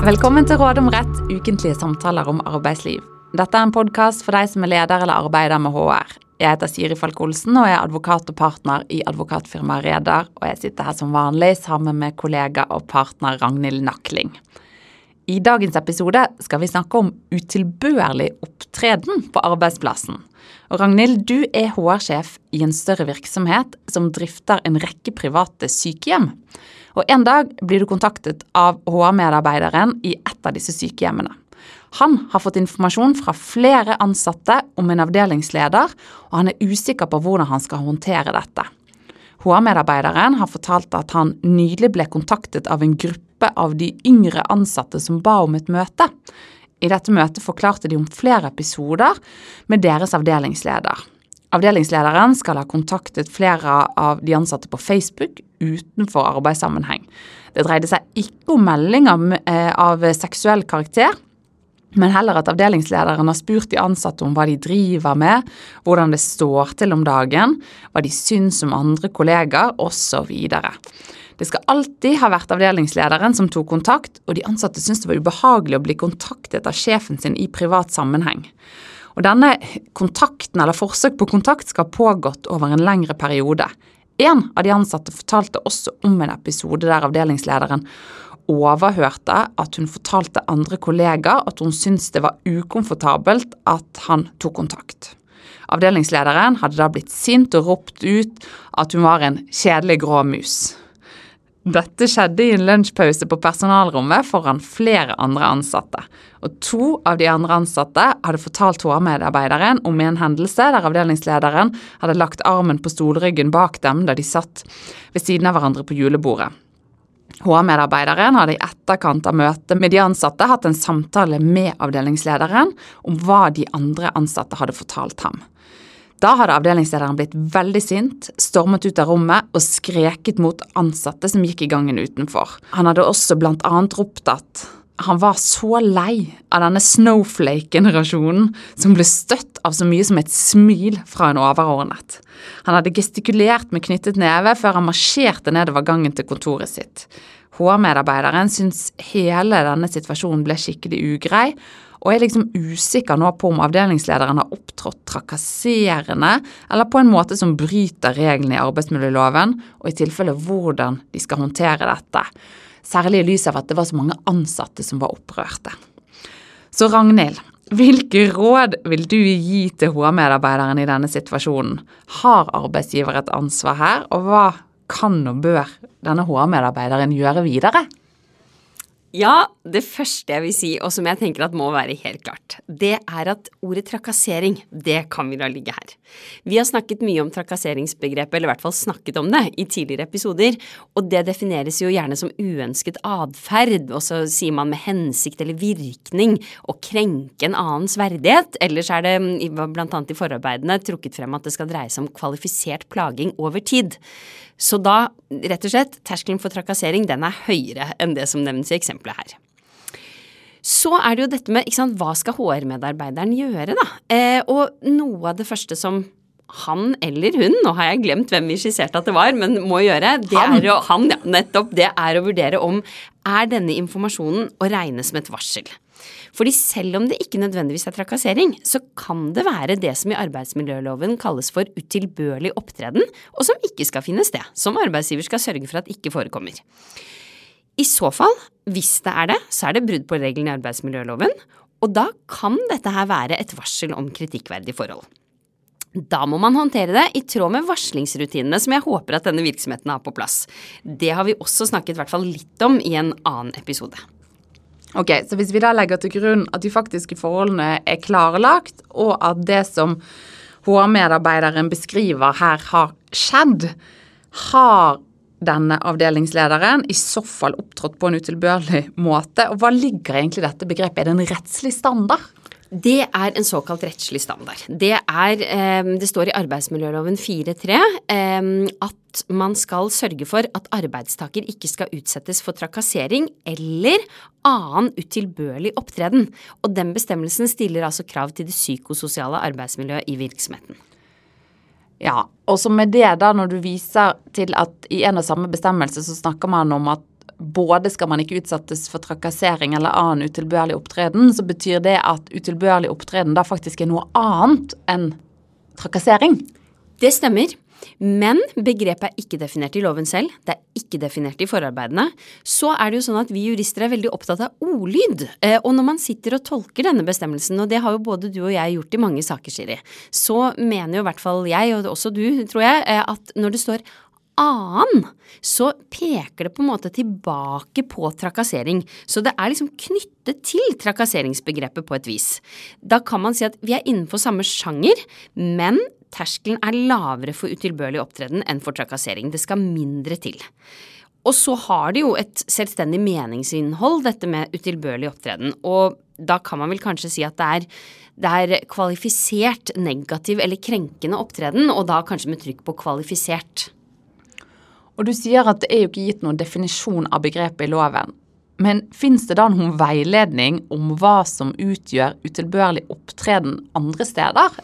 Velkommen til Råd om rett, ukentlige samtaler om arbeidsliv. Dette er en podkast for deg som er leder eller arbeider med HR. Jeg heter Siri Falk Olsen og er advokat og partner i advokatfirmaet Reder, og jeg sitter her som vanlig sammen med kollega og partner Ragnhild Nakling. I dagens episode skal vi snakke om utilbørlig opptreden på arbeidsplassen. Og Ragnhild, du er HR-sjef i en større virksomhet som drifter en rekke private sykehjem. Og En dag blir du kontaktet av HR-medarbeideren i et av disse sykehjemmene. Han har fått informasjon fra flere ansatte om en avdelingsleder, og han er usikker på hvordan han skal håndtere dette. HR-medarbeideren har fortalt at han nylig ble kontaktet av en gruppe av de yngre ansatte som ba om et møte. I dette møtet forklarte de om flere episoder med deres avdelingsleder. Avdelingslederen skal ha kontaktet flere av de ansatte på Facebook utenfor arbeidssammenheng. Det dreide seg ikke om meldinger eh, av seksuell karakter, men heller at avdelingslederen har spurt de ansatte om hva de driver med, hvordan det står til om dagen, hva de syns om andre kollegaer, osv. Det skal alltid ha vært avdelingslederen som tok kontakt, og de ansatte syntes det var ubehagelig å bli kontaktet av sjefen sin i privat sammenheng. Og denne kontakten eller forsøk på kontakt skal ha pågått over en lengre periode. En av de ansatte fortalte også om en episode der avdelingslederen overhørte at hun fortalte andre kollegaer at hun syntes det var ukomfortabelt at han tok kontakt. Avdelingslederen hadde da blitt sint og ropt ut at hun var en kjedelig grå mus. Dette skjedde i en lunsjpause på personalrommet foran flere andre ansatte. Og to av de andre ansatte hadde fortalt HR-medarbeideren om en hendelse der avdelingslederen hadde lagt armen på stolryggen bak dem da de satt ved siden av hverandre på julebordet. HR-medarbeideren hadde i etterkant av møtet med de ansatte hatt en samtale med avdelingslederen om hva de andre ansatte hadde fortalt ham. Da hadde avdelingslederen blitt veldig sint, stormet ut av rommet og skreket mot ansatte som gikk i gangen utenfor. Han hadde også blant annet ropt at han var så lei av denne snowflake-generasjonen som ble støtt av så mye som et smil fra en overordnet. Han hadde gestikulert med knyttet neve før han marsjerte nedover gangen til kontoret sitt. HR-medarbeideren syns hele denne situasjonen ble skikkelig ugrei, og er liksom usikker nå på om avdelingslederen har opptrådt trakasserende eller på en måte som bryter reglene i arbeidsmiljøloven, og i tilfelle hvordan de skal håndtere dette. Særlig i lys av at det var så mange ansatte som var opprørte. Så Ragnhild, hvilke råd vil du gi til HR-medarbeideren i denne situasjonen? Har arbeidsgiver et ansvar her, og hva kan og bør denne HR-medarbeideren gjøre videre? Ja, det første jeg vil si, og som jeg tenker at må være helt klart, det er at ordet trakassering, det kan vi la ligge her. Vi har snakket mye om trakasseringsbegrepet, eller i hvert fall snakket om det, i tidligere episoder, og det defineres jo gjerne som uønsket atferd, og så sier man med hensikt eller virkning å krenke en annens verdighet, ellers er det blant annet i forarbeidene trukket frem at det skal dreie seg om kvalifisert plaging over tid. Så da, rett og slett, terskelen for trakassering den er høyere enn det som nevnes i eksempelet her. Så er det jo dette med sant, hva skal HR-medarbeideren gjøre, da? Eh, og noe av det første som han eller hun, nå har jeg glemt hvem vi skisserte at det var, men må gjøre, det han. er å, han, ja, nettopp, det er å vurdere om er denne informasjonen å regne som et varsel. Fordi selv om det ikke nødvendigvis er trakassering, så kan det være det som i arbeidsmiljøloven kalles for utilbørlig opptreden, og som ikke skal finne sted, som arbeidsgiver skal sørge for at ikke forekommer. I så fall, hvis det er det, så er det brudd på reglene i arbeidsmiljøloven, og da kan dette her være et varsel om kritikkverdige forhold. Da må man håndtere det i tråd med varslingsrutinene som jeg håper at denne virksomheten har på plass. Det har vi også snakket hvert fall litt om i en annen episode. Ok, Så hvis vi da legger til grunn at de faktiske forholdene er klarlagt, og at det som HR-medarbeideren beskriver her har skjedd, har denne avdelingslederen i så fall opptrådt på en utilbørlig måte? Og hva ligger egentlig i dette begrepet? Er det en rettslig standard? Det er en såkalt rettslig standard. Det, er, eh, det står i arbeidsmiljøloven 4.3 eh, at man skal sørge for at arbeidstaker ikke skal utsettes for trakassering eller annen utilbørlig opptreden. Og den bestemmelsen stiller altså krav til det psykososiale arbeidsmiljøet i virksomheten. Ja, og så med det, da, når du viser til at i en og samme bestemmelse så snakker man om at både skal man ikke utsettes for trakassering eller annen utilbørlig opptreden, så betyr det at utilbørlig opptreden da faktisk er noe annet enn trakassering. Det stemmer. Men begrepet er ikke definert i loven selv, det er ikke definert i forarbeidene. Så er det jo sånn at vi jurister er veldig opptatt av ordlyd. Eh, og når man sitter og tolker denne bestemmelsen, og det har jo både du og jeg gjort i mange saker, Siri, så mener jo i hvert fall jeg, og også du, tror jeg, eh, at når det står annen, så peker det på en måte tilbake på trakassering. Så det er liksom knyttet til trakasseringsbegrepet på et vis. Da kan man si at vi er innenfor samme sjanger, men terskelen er lavere for utilbørlig opptreden enn for trakassering. Det skal mindre til. Og så har det jo et selvstendig meningsinnhold, dette med utilbørlig opptreden. Og da kan man vel kanskje si at det er, det er kvalifisert negativ eller krenkende opptreden, og da kanskje med trykk på kvalifisert. Og du sier at det er jo ikke gitt noen definisjon av begrepet i loven. Men fins det da noen veiledning om hva som utgjør utilbørlig opptreden andre steder?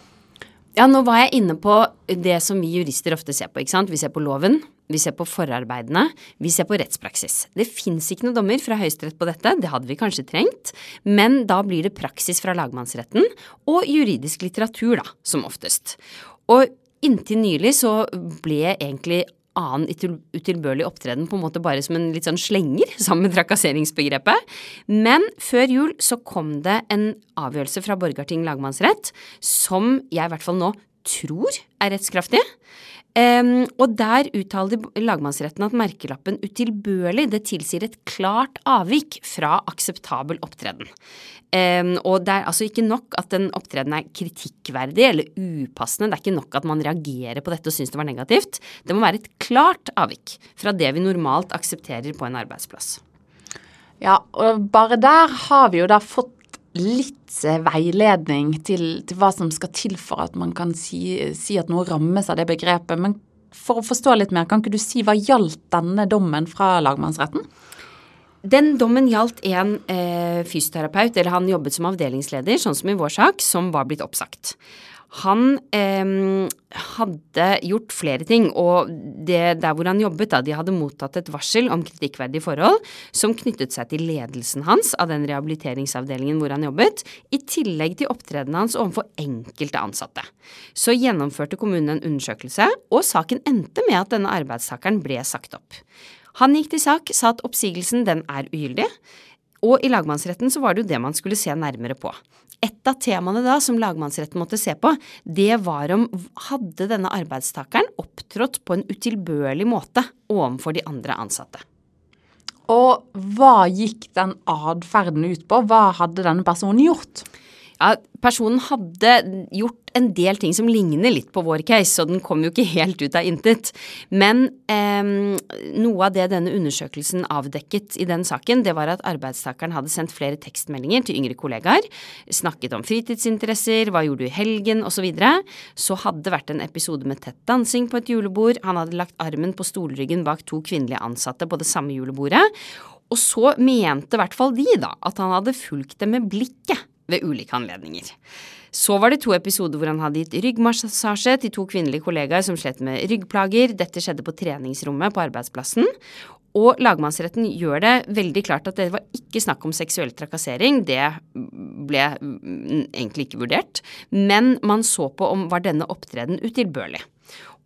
Ja, nå var jeg inne på det som vi jurister ofte ser på. ikke sant? Vi ser på loven, vi ser på forarbeidene, vi ser på rettspraksis. Det fins ikke noen dommer fra Høyesterett på dette, det hadde vi kanskje trengt, men da blir det praksis fra lagmannsretten og juridisk litteratur, da, som oftest. Og inntil nylig så ble egentlig annen utilbørlig opptreden på en måte bare som en litt sånn slenger sammen med trakasseringsbegrepet. Men før jul så kom det en avgjørelse fra Borgarting lagmannsrett som jeg i hvert fall nå tror er rettskraftig. Um, og der uttaler lagmannsretten at merkelappen utilbørlig det tilsier et klart avvik fra akseptabel opptreden. Um, og det er altså ikke nok at den opptreden er kritikkverdig eller upassende. Det er ikke nok at man reagerer på dette og syns det var negativt. Det må være et klart avvik fra det vi normalt aksepterer på en arbeidsplass. Ja, og bare der har vi jo da fått litt veiledning til, til, hva som skal til for at man kan si, si, at noe rammes av det begrepet. Men for å forstå litt mer, kan ikke du si hva gjaldt denne dommen fra lagmannsretten? Den dommen gjaldt en eh, fysioterapeut, eller han jobbet som avdelingsleder, sånn som i vår sak, som var blitt oppsagt. Han eh, hadde gjort flere ting, og det, der hvor han jobbet, da, de hadde mottatt et varsel om kritikkverdige forhold som knyttet seg til ledelsen hans av den rehabiliteringsavdelingen hvor han jobbet, i tillegg til opptredenen hans overfor enkelte ansatte. Så gjennomførte kommunen en undersøkelse, og saken endte med at denne arbeidstakeren ble sagt opp. Han gikk til sak, sa at oppsigelsen den er ugyldig, og i lagmannsretten så var det jo det man skulle se nærmere på. Et av temaene da som lagmannsretten måtte se på, det var om hadde denne arbeidstakeren opptrådt på en utilbørlig måte overfor de andre ansatte. Og hva gikk den atferden ut på? Hva hadde denne personen gjort? Ja, personen hadde gjort en del ting som ligner litt på vår case, så den kom jo ikke helt ut av intet. Men eh, noe av det denne undersøkelsen avdekket i den saken, det var at arbeidstakeren hadde sendt flere tekstmeldinger til yngre kollegaer, snakket om fritidsinteresser, hva gjorde du i helgen, osv. Så, videre. så hadde det vært en episode med tett dansing på et julebord, han hadde lagt armen på stolryggen bak to kvinnelige ansatte på det samme julebordet. Og så mente i hvert fall de da at han hadde fulgt dem med blikket ved ulike anledninger. Så var det to episoder hvor han hadde gitt ryggmassasje til to kvinnelige kollegaer som slet med ryggplager. Dette skjedde på treningsrommet på arbeidsplassen. Og lagmannsretten gjør det veldig klart at det var ikke snakk om seksuell trakassering. Det ble egentlig ikke vurdert. Men man så på om var denne opptreden utilbørlig.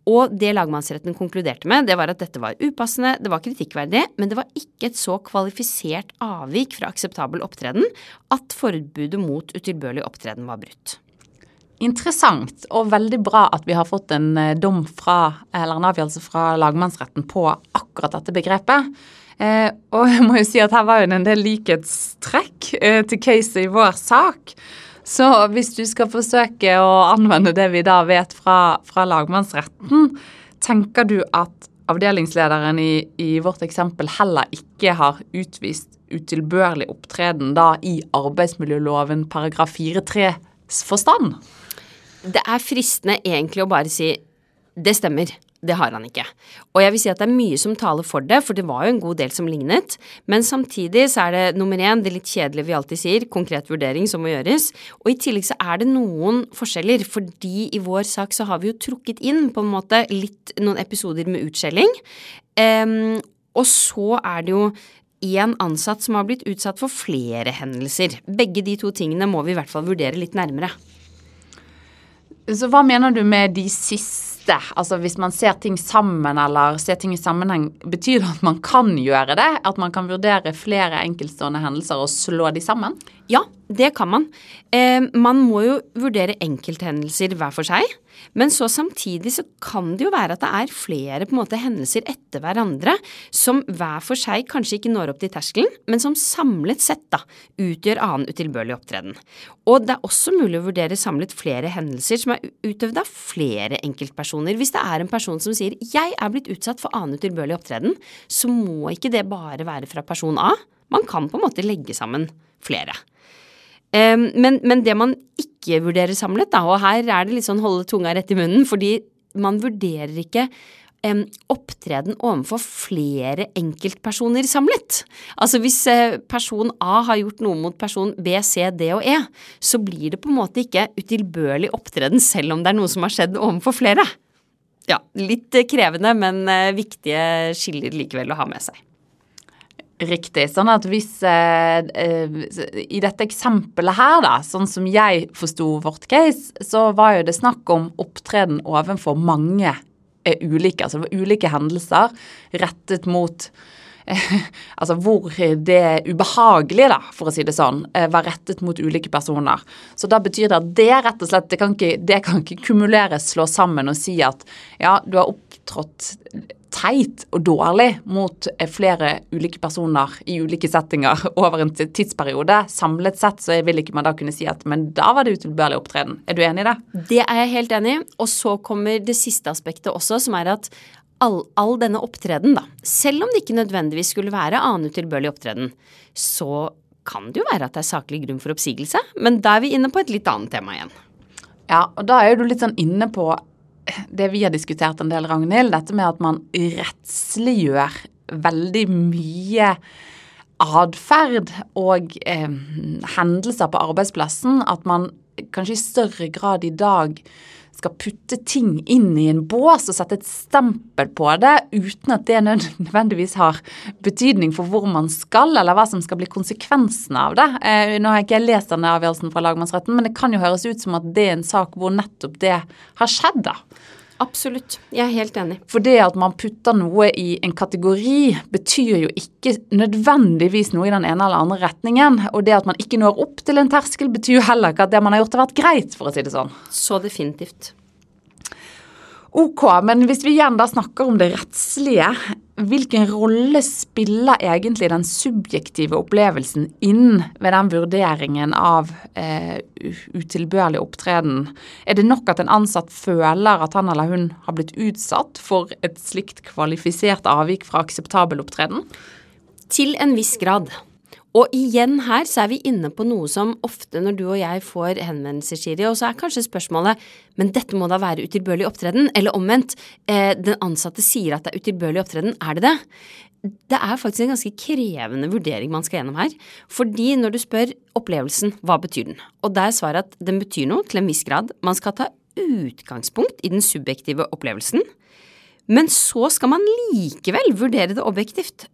Og det lagmannsretten konkluderte med, det var at dette var upassende, det var kritikkverdig, men det var ikke et så kvalifisert avvik fra akseptabel opptreden at forbudet mot utilbørlig opptreden var brutt. Interessant og veldig bra at vi har fått en eh, dom fra, eller en avgjørelse fra lagmannsretten på akkurat dette begrepet. Eh, og jeg må jo si at her var jo en del likhetstrekk eh, til caset i vår sak. Så hvis du skal forsøke å anvende det vi da vet fra, fra lagmannsretten, tenker du at avdelingslederen i, i, vårt eksempel heller ikke har utvist utilbørlig opptreden da i arbeidsmiljøloven paragraf 4-3s forstand? Det er fristende egentlig å bare si det stemmer. Det har han ikke. Og jeg vil si at det er mye som taler for det, for det var jo en god del som lignet. Men samtidig så er det nummer én, det litt kjedelige vi alltid sier, konkret vurdering som må gjøres. Og i tillegg så er det noen forskjeller, fordi i vår sak så har vi jo trukket inn på en måte litt noen episoder med utskjelling. Um, og så er det jo én ansatt som har blitt utsatt for flere hendelser. Begge de to tingene må vi i hvert fall vurdere litt nærmere. Så hva mener du med de siste? Altså hvis man ser ting sammen eller ser ting i sammenheng, betyr det at man kan gjøre det? At man kan vurdere flere enkeltstående hendelser og slå de sammen? Ja, det kan man. Eh, man må jo vurdere enkelthendelser hver for seg. Men så samtidig så kan det jo være at det er flere på en måte hendelser etter hverandre som hver for seg kanskje ikke når opp til terskelen, men som samlet sett da utgjør annen utilbørlig opptreden. Og det er også mulig å vurdere samlet flere hendelser som er utøvd av flere enkeltpersoner. Hvis det er en person som sier 'jeg er blitt utsatt for annen utilbørlig opptreden', så må ikke det bare være fra person A. Man kan på en måte legge sammen flere. Men, men, det man ikke vurderer samlet, da, og her er det litt sånn holde tunga rett i munnen, fordi man vurderer ikke opptreden overfor flere enkeltpersoner samlet. Altså hvis uh, person A har gjort noe mot person B, C, D og E, så blir det på en måte ikke utilbørlig opptreden selv om det er noe som har skjedd overfor flere. Ja, litt krevende, men uh, viktige skiller likevel å ha med seg. Riktig. Sånn at hvis eh, eh, I dette eksempelet her, da, sånn som jeg forsto vårt case, så var jo det snakk om opptreden overfor mange eh, ulike. Altså det var ulike hendelser rettet mot eh, Altså hvor det ubehagelige, da, for å si det sånn, eh, var rettet mot ulike personer. Så da betyr det at det rett og slett Det kan ikke, det kan ikke kumuleres, slå sammen og si at ja, du har opptrådt teit og dårlig mot eh, flere ulike personer i ulike settinger over en tidsperiode. Samlet sett så vil ikke man da kunne si at men da var det utilbørlig opptreden. Er du enig i det? Det er jeg helt enig i. Og så kommer det siste aspektet også, som er at all, all denne opptreden, da, selv om det ikke nødvendigvis skulle være annen utilbørlig opptreden, så kan det jo være at det er saklig grunn for oppsigelse. Men da er vi inne på et litt annet tema igjen. Ja, og da er du litt sånn inne på det vi har diskutert en del, Ragnhild, dette med at man rettsliggjør veldig mye atferd og eh, hendelser på arbeidsplassen. At man kanskje i større grad i dag skal putte ting inn i en bås og sette et stempel på det, uten at det nødvendigvis har betydning for hvor man skal, eller hva som skal bli konsekvensene av det. Eh, nå har jeg ikke lest denne avgjørelsen fra lagmannsretten, men det kan jo høres ut som at det er en sak hvor nettopp det har skjedd, da. Absolutt. Jeg er helt enig. For det at man putter noe i en kategori, betyr jo ikke nødvendigvis noe i den ene eller andre retningen. Og det at man ikke når opp til en terskel, betyr jo heller ikke at det man har gjort, har vært greit, for å si det sånn. Så definitivt. Ok, men hvis vi igjen da snakker om det rettslige, hvilken rolle spiller egentlig den subjektive opplevelsen inn ved den vurderingen av eh, utilbørlig opptreden? Er det nok at en ansatt føler at han eller hun har blitt utsatt for et slikt kvalifisert avvik fra akseptabel opptreden? Til en viss grad. Og igjen her så er vi inne på noe som ofte når du og jeg får henvendelser, Siri, og så er kanskje spørsmålet men dette må da være utilbørlig opptreden, eller omvendt, eh, den ansatte sier at det er utilbørlig opptreden, er det det? Det er faktisk en ganske krevende vurdering man skal gjennom her. Fordi når du spør opplevelsen, hva betyr den? Og der svarer at den betyr noe til en viss grad. Man skal ta utgangspunkt i den subjektive opplevelsen. Men så skal man likevel vurdere det objektivt.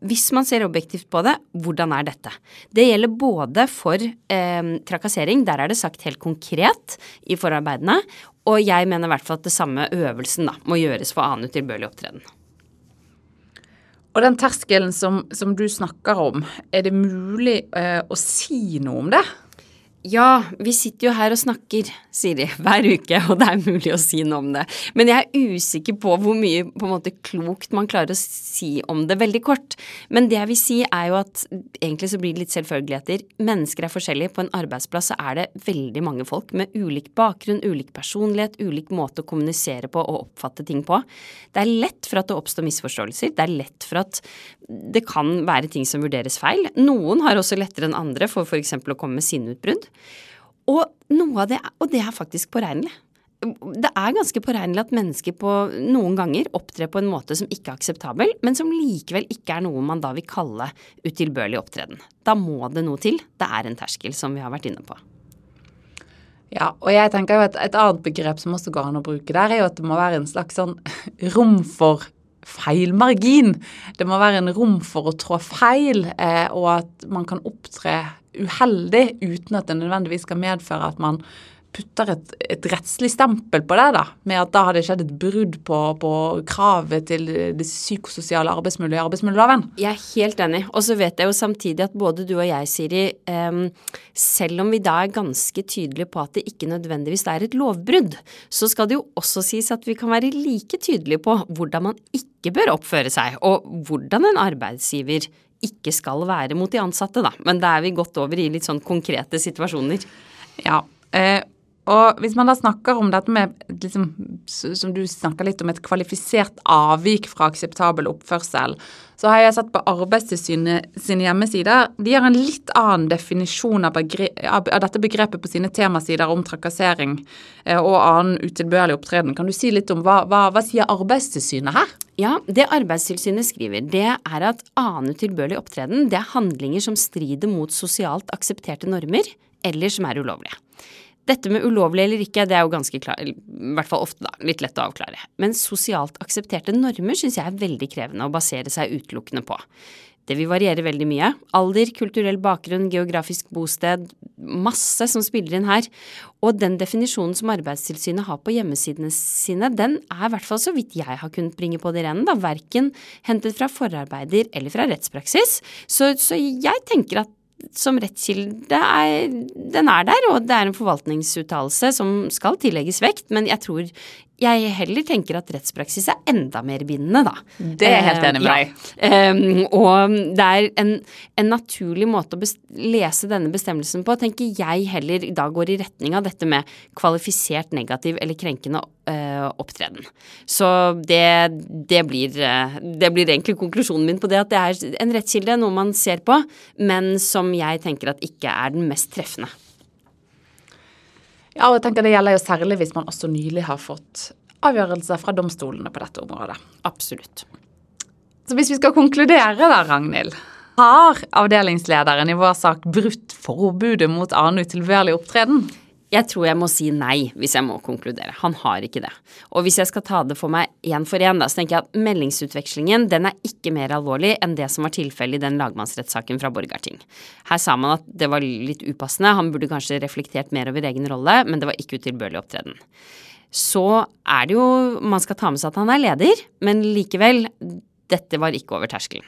Hvis man ser objektivt på det, hvordan er dette? Det gjelder både for eh, trakassering, der er det sagt helt konkret i forarbeidene, og jeg mener i hvert fall at det samme øvelsen da, må gjøres for annen utilbørlig opptreden. Og den terskelen som, som, du snakker om, er det mulig eh, å si noe om det? Ja, vi sitter jo her og snakker, sier de, hver uke, og det er mulig å si noe om det. Men jeg er usikker på hvor mye på en måte klokt man klarer å si om det veldig kort. Men det jeg vil si er jo at egentlig så blir det litt selvfølgeligheter. Mennesker er forskjellige. På en arbeidsplass så er det veldig mange folk med ulik bakgrunn, ulik personlighet, ulik måte å kommunisere på og oppfatte ting på. Det er lett for at det oppstår misforståelser. Det er lett for at det kan være ting som vurderes feil. Noen har også lettere enn andre for f.eks. å komme med sinneutbrudd. Og det, og det er faktisk påregnelig. Det er ganske påregnelig at mennesker på noen ganger opptrer på en måte som ikke er akseptabel, men som likevel ikke er noe man da vil kalle utilbørlig opptreden. Da må det noe til. Det er en terskel, som vi har vært inne på. Ja, og jeg tenker jo at Et annet begrep som også går an å bruke der, er jo at det må være en slags sånn rom for feilmargin. Det må være en rom for å trå feil, eh, og at man kan opptre uheldig uten at det nødvendigvis skal medføre at man putter et, et, rettslig stempel på det, da, med at da har det skjedd et brudd på, på kravet til det psykososiale arbeidsmiljøet i arbeidsmiljøloven. Jeg er helt enig. Og så vet jeg jo samtidig at både du og jeg, Siri, um, selv om vi da er ganske tydelige på at det ikke nødvendigvis er et lovbrudd, så skal det jo også sies at vi kan være like tydelige på hvordan man ikke bør oppføre seg, og hvordan en arbeidsgiver ikke skal være mot de ansatte, da. Men da er vi gått over i litt sånn konkrete situasjoner. Ja, eh, og hvis man da snakker om dette med, liksom, som du snakker litt om, et kvalifisert avvik fra akseptabel oppførsel, så har jeg sett på Arbeidstilsynet sine hjemmesider. De har en litt annen definisjon av, av, dette begrepet på sine temasider om trakassering eh, og annen utilbørlig opptreden. Kan du si litt om hva, hva, hva sier Arbeidstilsynet her? Ja, Det Arbeidstilsynet skriver, det er at annen utilbørlig opptreden det er handlinger som strider mot sosialt aksepterte normer, eller som er ulovlige. Dette med ulovlig eller ikke, det er jo ganske klar, i hvert fall ofte da, litt lett å avklare. Men sosialt aksepterte normer syns jeg er veldig krevende å basere seg utelukkende på. Det vil variere veldig mye. Alder, kulturell bakgrunn, geografisk bosted, masse som spiller inn her. Og den definisjonen som Arbeidstilsynet har på hjemmesidene sine, den er i hvert fall så vidt jeg har kunnet bringe på det rene, da, verken hentet fra forarbeider eller fra rettspraksis. Så, så jeg tenker at som rettskilde er Den er der, og det er en forvaltningsuttalelse som skal tillegges vekt, men jeg tror jeg heller tenker at rettspraksis er enda mer bindende, da. Det er jeg helt enig med deg. Uh, ja. um, og det er en, en naturlig måte å lese denne bestemmelsen på, tenker jeg heller da går i retning av dette med kvalifisert negativ eller krenkende uh, opptreden. Så det, det, blir, uh, det blir egentlig konklusjonen min på det, at det er en rettskilde, noe man ser på, men som jeg tenker at ikke er den mest treffende. Ja, og jeg tenker Det gjelder jo særlig hvis man også nylig har fått avgjørelser fra domstolene på dette området. Absolutt. Så hvis vi skal konkludere da, Ragnhild. Har avdelingslederen i vår sak brutt forbudet mot annen utilbørlig opptreden? Jeg tror jeg må si nei, hvis jeg må konkludere. Han har ikke det. Og hvis jeg skal ta det for meg én for én, så tenker jeg at meldingsutvekslingen den er ikke mer alvorlig enn det som var tilfellet i den lagmannsrettssaken fra Borgarting. Her sa man at det var litt upassende, han burde kanskje reflektert mer over egen rolle, men det var ikke utilbørlig opptreden. Så er det jo Man skal ta med seg at han er leder, men likevel, dette var ikke over terskelen.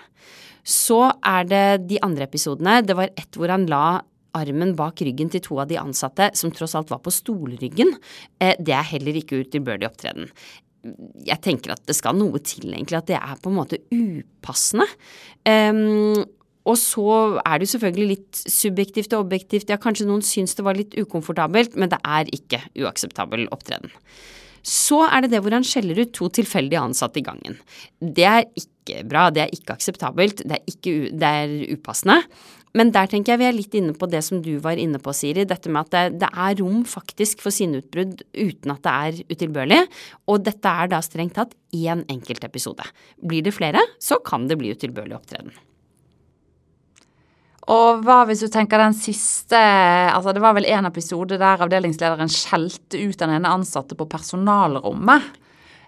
Så er det de andre episodene. Det var ett hvor han la armen bak ryggen til to av de ansatte, som tross alt var på stolryggen, eh, det er heller ikke utilbørlig opptreden. Jeg tenker at det skal noe til, egentlig, at det er på en måte upassende. Um, og så er det jo selvfølgelig litt subjektivt og objektivt. Ja, kanskje noen syns det var litt ukomfortabelt, men det er ikke uakseptabel opptreden. Så er det det hvor han skjeller ut to tilfeldige ansatte i gangen. Det er ikke bra, det er ikke akseptabelt, det er, ikke, det er upassende. Men der tenker jeg vi er litt inne på det som du var inne på, Siri. Dette med at det, det er rom faktisk for sinneutbrudd uten at det er utilbørlig. Og dette er da strengt tatt én enkeltepisode. Blir det flere, så kan det bli utilbørlig opptreden. Og hva hvis du tenker den siste altså Det var vel en episode der avdelingslederen skjelte ut den ene ansatte på personalrommet.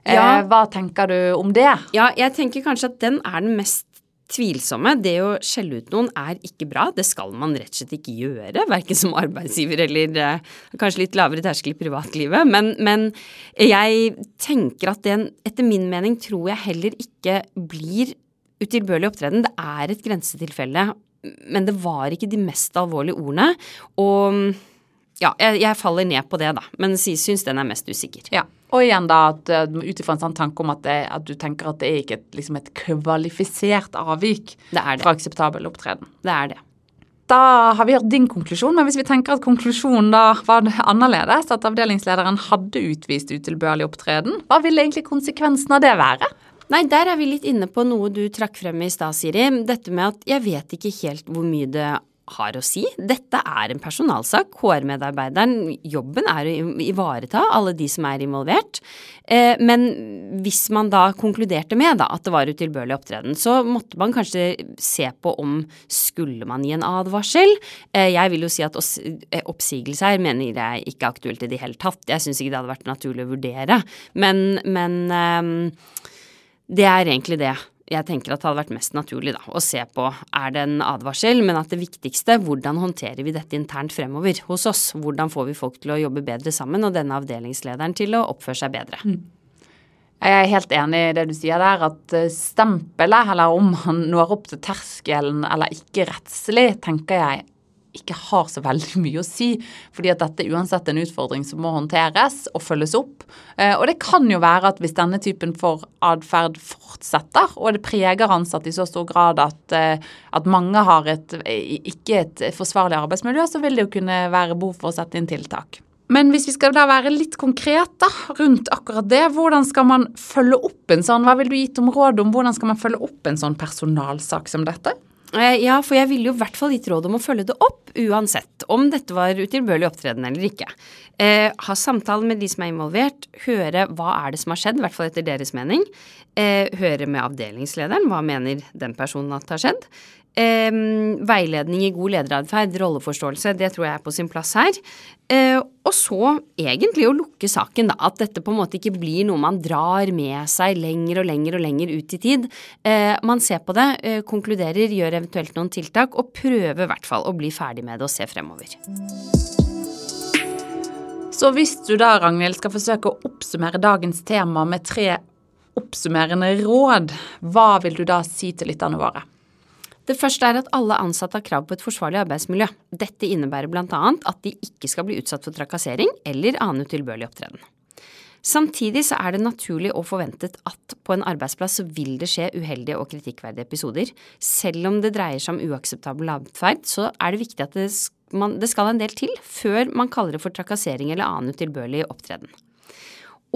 Ja. Eh, hva tenker du om det? Ja, jeg tenker kanskje at den er den mest tvilsomme. Det å skjelle ut noen er ikke bra. Det skal man rett og slett ikke gjøre, verken som arbeidsgiver eller eh, kanskje litt lavere terskel i privatlivet. Men, men, jeg tenker at den, etter min mening, tror jeg heller ikke blir utilbørlig opptreden. Det er et grensetilfelle, men det var ikke de mest alvorlige ordene. Og ja, jeg, jeg faller ned på det, da, men syns den er mest usikker. Ja. Og igjen da, eh, ut ifra en sånn tanke om at, det, at, du tenker at det er ikke et, liksom et kvalifisert avvik det det. fra akseptabel opptreden. Det er det. Da har vi hørt din konklusjon, men hvis vi tenker at konklusjonen da var annerledes, at avdelingslederen hadde utvist utilbørlig opptreden, hva ville egentlig konsekvensen av det være? Nei, der er vi litt inne på noe du trakk frem i stad, Siri. Dette med at jeg vet ikke helt hvor mye det har å si. Dette er en personalsak. HR-medarbeideren, jobben er å ivareta alle de som er involvert. Eh, men hvis man da konkluderte med at det var utilbørlig opptreden, så måtte man kanskje se på om skulle man gi en advarsel. Eh, jeg vil jo si at eh, oppsigelse her mener jeg ikke er aktuelt i det hele tatt. Jeg syns ikke det hadde vært naturlig å vurdere. Men, men Det er egentlig det jeg tenker at det hadde vært mest naturlig da, å se på er det en advarsel, men at det viktigste, hvordan håndterer vi dette internt fremover hos oss? Hvordan får vi folk til å jobbe bedre sammen, og denne avdelingslederen til å oppføre seg bedre? Mm. Jeg er helt enig i det du sier der, at eh, stempelet, eller om han når opp til terskelen eller ikke rettslig, tenker jeg ikke har så veldig mye å si. Fordi at dette er uansett en utfordring som må håndteres og følges opp. Eh, og det kan jo være at hvis denne typen for atferd fortsetter, og det preger ansatte i så stor grad at, eh, at mange har et, ikke et forsvarlig arbeidsmiljø, så vil det jo kunne være behov for å sette inn tiltak. Men hvis vi skal da være litt konkrete rundt akkurat det, hvordan skal man følge opp en sånn, hva vil du gitt om råd om hvordan skal man følge opp en sånn personalsak som dette? Eh, ja, for jeg ville jo i hvert fall gitt råd om å følge det opp uansett, om dette var utilbørlig opptreden eller ikke. Eh, ha samtale med de som er involvert, høre hva er det som har skjedd, i hvert fall etter deres mening. Eh, høre med avdelingslederen, hva mener den personen at har skjedd. Eh, veiledning i god lederatferd, rolleforståelse, det tror jeg er på sin plass her. Eh, og så egentlig å lukke saken, da. At dette på en måte ikke blir noe man drar med seg lenger og lenger og lenger ut i tid. Eh, man ser på det, eh, konkluderer, gjør eventuelt noen tiltak, og prøver i hvert fall å bli ferdig med det og se fremover. Så hvis du da, Ragnhild, skal forsøke å oppsummere dagens tema med tre oppsummerende råd, hva vil du da si til lytterne våre? Det første er at alle ansatte har krav på et forsvarlig arbeidsmiljø. Dette innebærer bl.a. at de ikke skal bli utsatt for trakassering eller annen utilbørlig opptreden. Samtidig så er det naturlig og forventet at på en arbeidsplass så vil det skje uheldige og kritikkverdige episoder. Selv om det dreier seg om uakseptabel atferd, så er det viktig at det, skal en del til før man kaller det for trakassering eller annen utilbørlig opptreden.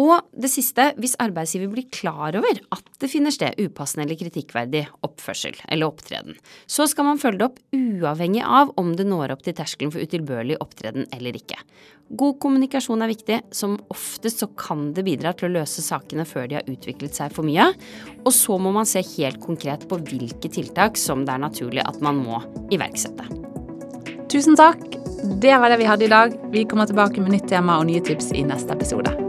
Og det siste, hvis arbeidsgiver blir klar over at det finner sted upassende eller kritikkverdig oppførsel eller opptreden, så skal man følge det opp uavhengig av om det når opp til terskelen for utilbørlig opptreden eller ikke. God kommunikasjon er viktig. Som oftest så kan det bidra til å løse sakene før de har utviklet seg for mye. Og så må man se helt konkret på hvilke tiltak som det er naturlig at man må iverksette. Tusen takk. Det var det vi hadde i dag. Vi kommer tilbake med nytt tema og nye tips i neste episode.